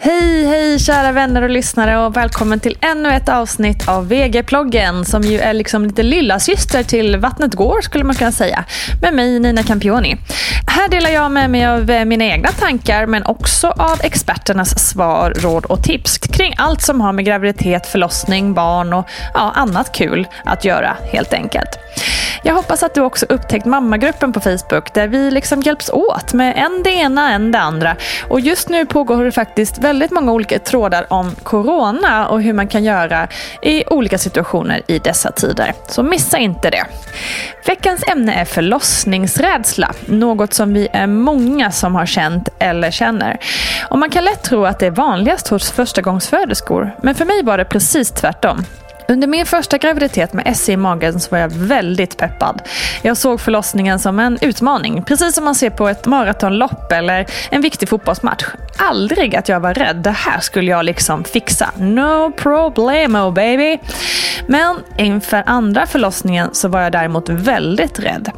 Hej, hej kära vänner och lyssnare och välkommen till ännu ett avsnitt av VG-ploggen som ju är liksom lite lilla syster till Vattnet går skulle man kunna säga. Med mig Nina Campioni. Här delar jag med mig av eh, mina egna tankar men också av experternas svar, råd och tips kring allt som har med graviditet, förlossning, barn och ja, annat kul att göra helt enkelt. Jag hoppas att du också upptäckt mammagruppen på Facebook där vi liksom hjälps åt med en det ena, en det andra. Och just nu pågår det faktiskt väldigt många olika trådar om corona och hur man kan göra i olika situationer i dessa tider. Så missa inte det. Veckans ämne är förlossningsrädsla, något som vi är många som har känt eller känner. Och man kan lätt tro att det är vanligast hos förstagångsföderskor, men för mig var det precis tvärtom. Under min första graviditet med SE i magen så var jag väldigt peppad. Jag såg förlossningen som en utmaning, precis som man ser på ett maratonlopp eller en viktig fotbollsmatch. Aldrig att jag var rädd, det här skulle jag liksom fixa. No problemo baby! Men inför andra förlossningen så var jag däremot väldigt rädd.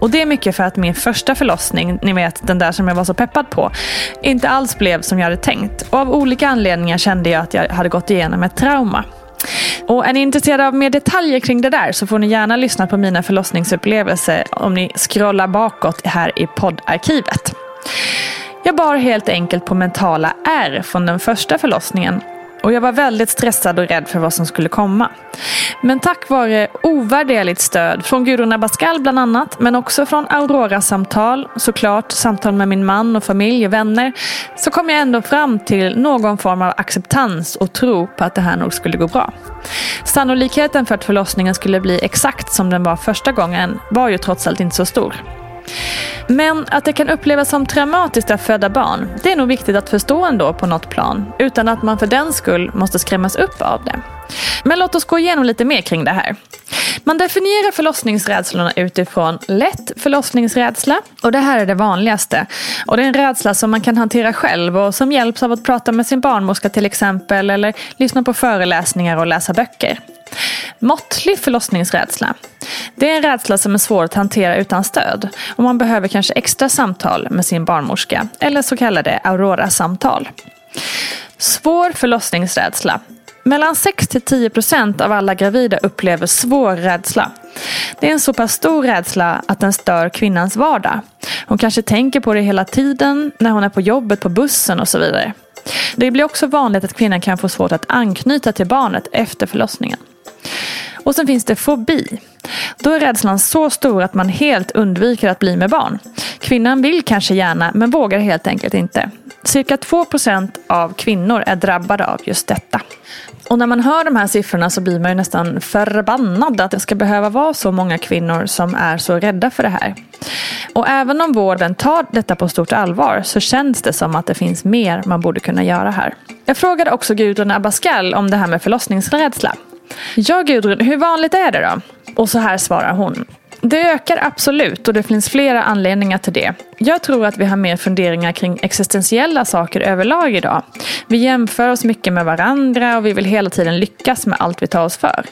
Och det är mycket för att min första förlossning, ni vet den där som jag var så peppad på, inte alls blev som jag hade tänkt. Och av olika anledningar kände jag att jag hade gått igenom ett trauma. Och är ni intresserade av mer detaljer kring det där så får ni gärna lyssna på mina förlossningsupplevelser om ni scrollar bakåt här i poddarkivet. Jag bar helt enkelt på mentala ärr från den första förlossningen och jag var väldigt stressad och rädd för vad som skulle komma. Men tack vare ovärderligt stöd från Gudrun Abascal bland annat, men också från Aurora-samtal, såklart samtal med min man och familj och vänner, så kom jag ändå fram till någon form av acceptans och tro på att det här nog skulle gå bra. Sannolikheten för att förlossningen skulle bli exakt som den var första gången var ju trots allt inte så stor. Men att det kan upplevas som traumatiskt att föda barn, det är nog viktigt att förstå ändå på något plan, utan att man för den skull måste skrämmas upp av det. Men låt oss gå igenom lite mer kring det här. Man definierar förlossningsrädslorna utifrån lätt förlossningsrädsla och det här är det vanligaste. Och det är en rädsla som man kan hantera själv och som hjälps av att prata med sin barnmorska till exempel eller lyssna på föreläsningar och läsa böcker. Måttlig förlossningsrädsla. Det är en rädsla som är svår att hantera utan stöd och man behöver kanske extra samtal med sin barnmorska eller så kallade Aurora-samtal. Svår förlossningsrädsla. Mellan 6-10% av alla gravida upplever svår rädsla. Det är en så pass stor rädsla att den stör kvinnans vardag. Hon kanske tänker på det hela tiden, när hon är på jobbet, på bussen och så vidare. Det blir också vanligt att kvinnan kan få svårt att anknyta till barnet efter förlossningen. Och sen finns det fobi. Då är rädslan så stor att man helt undviker att bli med barn. Kvinnan vill kanske gärna men vågar helt enkelt inte. Cirka 2% av kvinnor är drabbade av just detta. Och när man hör de här siffrorna så blir man ju nästan förbannad att det ska behöva vara så många kvinnor som är så rädda för det här. Och även om vården tar detta på stort allvar så känns det som att det finns mer man borde kunna göra här. Jag frågade också Gudrun Abascal om det här med förlossningsrädsla. Ja Gudrun, hur vanligt är det då? Och så här svarar hon. Det ökar absolut och det finns flera anledningar till det. Jag tror att vi har mer funderingar kring existentiella saker överlag idag. Vi jämför oss mycket med varandra och vi vill hela tiden lyckas med allt vi tar oss för.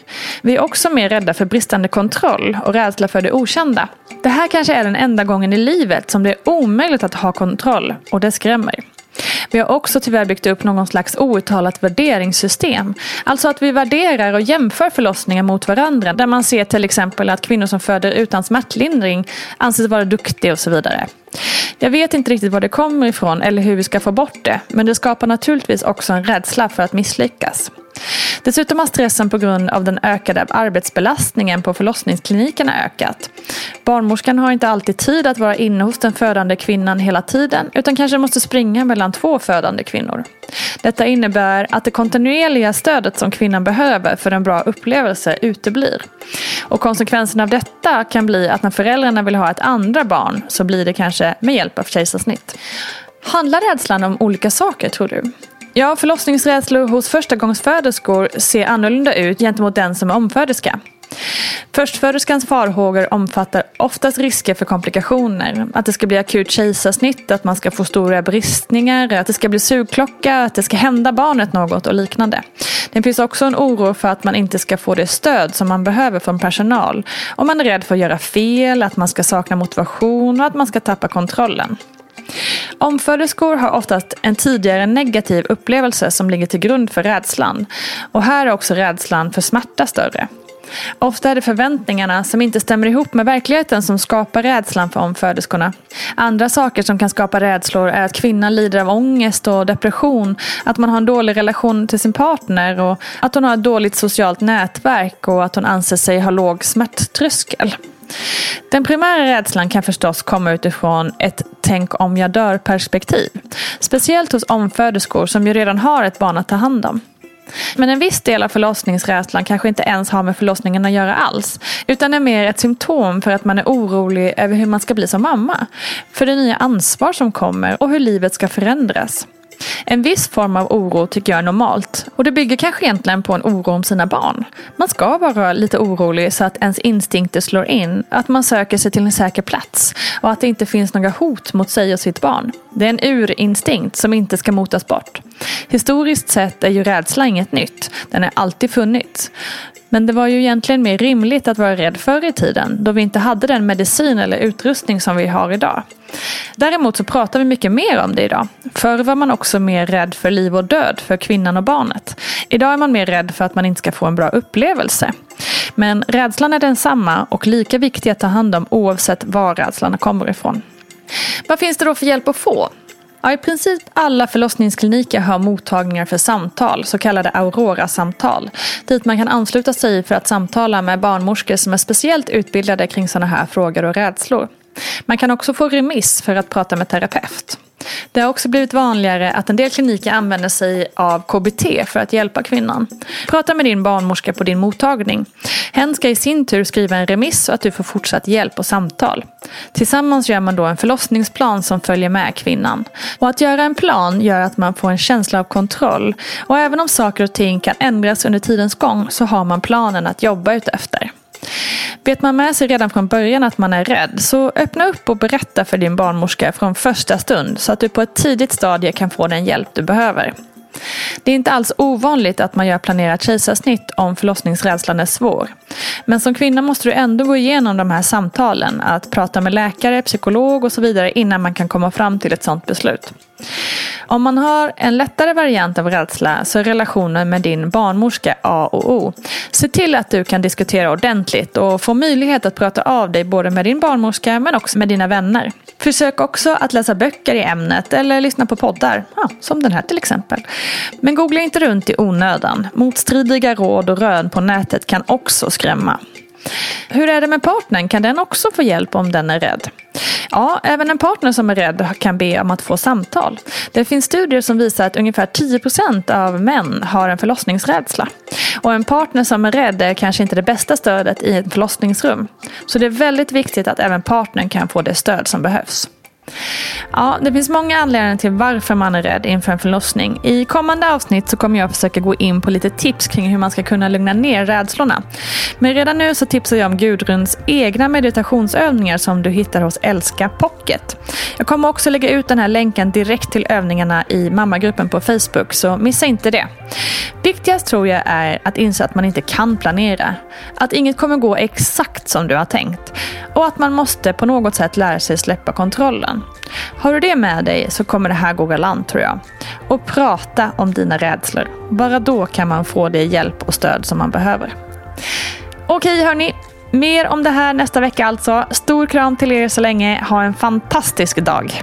Vi är också mer rädda för bristande kontroll och rädsla för det okända. Det här kanske är den enda gången i livet som det är omöjligt att ha kontroll och det skrämmer. Vi har också tyvärr byggt upp någon slags outtalat värderingssystem. Alltså att vi värderar och jämför förlossningar mot varandra. Där man ser till exempel att kvinnor som föder utan smärtlindring anses vara duktiga och så vidare. Jag vet inte riktigt var det kommer ifrån eller hur vi ska få bort det. Men det skapar naturligtvis också en rädsla för att misslyckas. Dessutom har stressen på grund av den ökade arbetsbelastningen på förlossningsklinikerna ökat. Barnmorskan har inte alltid tid att vara inne hos den födande kvinnan hela tiden utan kanske måste springa mellan två födande kvinnor. Detta innebär att det kontinuerliga stödet som kvinnan behöver för en bra upplevelse uteblir. Och konsekvensen av detta kan bli att när föräldrarna vill ha ett andra barn så blir det kanske med hjälp av kejsarsnitt. Handlar rädslan om olika saker tror du? Ja, förlossningsrädslor hos förstagångsföderskor ser annorlunda ut gentemot den som är omföderska. Förstföderskans farhågor omfattar oftast risker för komplikationer. Att det ska bli akut kejsarsnitt, att man ska få stora bristningar, att det ska bli sugklocka, att det ska hända barnet något och liknande. Det finns också en oro för att man inte ska få det stöd som man behöver från personal. Om man är rädd för att göra fel, att man ska sakna motivation och att man ska tappa kontrollen. Omföderskor har oftast en tidigare negativ upplevelse som ligger till grund för rädslan. Och här är också rädslan för smärta större. Ofta är det förväntningarna som inte stämmer ihop med verkligheten som skapar rädslan för omföderskorna. Andra saker som kan skapa rädslor är att kvinnan lider av ångest och depression, att man har en dålig relation till sin partner och att hon har ett dåligt socialt nätverk och att hon anser sig ha låg smärttröskel. Den primära rädslan kan förstås komma utifrån ett tänk om jag dör perspektiv. Speciellt hos omföderskor som ju redan har ett barn att ta hand om. Men en viss del av förlossningsrädslan kanske inte ens har med förlossningen att göra alls. Utan är mer ett symptom för att man är orolig över hur man ska bli som mamma. För det nya ansvar som kommer och hur livet ska förändras. En viss form av oro tycker jag är normalt. Och det bygger kanske egentligen på en oro om sina barn. Man ska vara lite orolig så att ens instinkter slår in. Att man söker sig till en säker plats. Och att det inte finns några hot mot sig och sitt barn. Det är en urinstinkt som inte ska motas bort. Historiskt sett är ju rädsla inget nytt. Den har alltid funnits. Men det var ju egentligen mer rimligt att vara rädd förr i tiden då vi inte hade den medicin eller utrustning som vi har idag. Däremot så pratar vi mycket mer om det idag. Förr var man också mer rädd för liv och död för kvinnan och barnet. Idag är man mer rädd för att man inte ska få en bra upplevelse. Men rädslan är densamma och lika viktig att ta hand om oavsett var rädslan kommer ifrån. Vad finns det då för hjälp att få? Ja, I princip alla förlossningskliniker har mottagningar för samtal, så kallade Aurora-samtal. Dit man kan ansluta sig för att samtala med barnmorskor som är speciellt utbildade kring sådana här frågor och rädslor. Man kan också få remiss för att prata med terapeut. Det har också blivit vanligare att en del kliniker använder sig av KBT för att hjälpa kvinnan. Prata med din barnmorska på din mottagning. Hen ska i sin tur skriva en remiss så att du får fortsatt hjälp och samtal. Tillsammans gör man då en förlossningsplan som följer med kvinnan. Och att göra en plan gör att man får en känsla av kontroll. Och även om saker och ting kan ändras under tidens gång så har man planen att jobba utefter. Vet man med sig redan från början att man är rädd, så öppna upp och berätta för din barnmorska från första stund så att du på ett tidigt stadie kan få den hjälp du behöver. Det är inte alls ovanligt att man gör planerat kejsarsnitt om förlossningsrädslan är svår. Men som kvinna måste du ändå gå igenom de här samtalen, att prata med läkare, psykolog och så vidare innan man kan komma fram till ett sådant beslut. Om man har en lättare variant av rädsla så är relationen med din barnmorska A och O. Se till att du kan diskutera ordentligt och få möjlighet att prata av dig både med din barnmorska men också med dina vänner. Försök också att läsa böcker i ämnet eller lyssna på poddar, ja, som den här till exempel. Men googla inte runt i onödan. Motstridiga råd och rön på nätet kan också skrämma. Hur är det med partnern? Kan den också få hjälp om den är rädd? Ja, även en partner som är rädd kan be om att få samtal. Det finns studier som visar att ungefär 10% av män har en förlossningsrädsla. Och en partner som är rädd är kanske inte det bästa stödet i ett förlossningsrum. Så det är väldigt viktigt att även partnern kan få det stöd som behövs. Ja, det finns många anledningar till varför man är rädd inför en förlossning. I kommande avsnitt så kommer jag försöka gå in på lite tips kring hur man ska kunna lugna ner rädslorna. Men redan nu så tipsar jag om Gudruns egna meditationsövningar som du hittar hos Älska Pocket. Jag kommer också lägga ut den här länken direkt till övningarna i mammagruppen på Facebook, så missa inte det. Viktigast tror jag är att inse att man inte kan planera. Att inget kommer gå exakt som du har tänkt. Och att man måste på något sätt lära sig släppa kontrollen. Har du det med dig så kommer det här gå galant tror jag. Och prata om dina rädslor. Bara då kan man få det hjälp och stöd som man behöver. Okej hörni, mer om det här nästa vecka alltså. Stor kram till er så länge. Ha en fantastisk dag.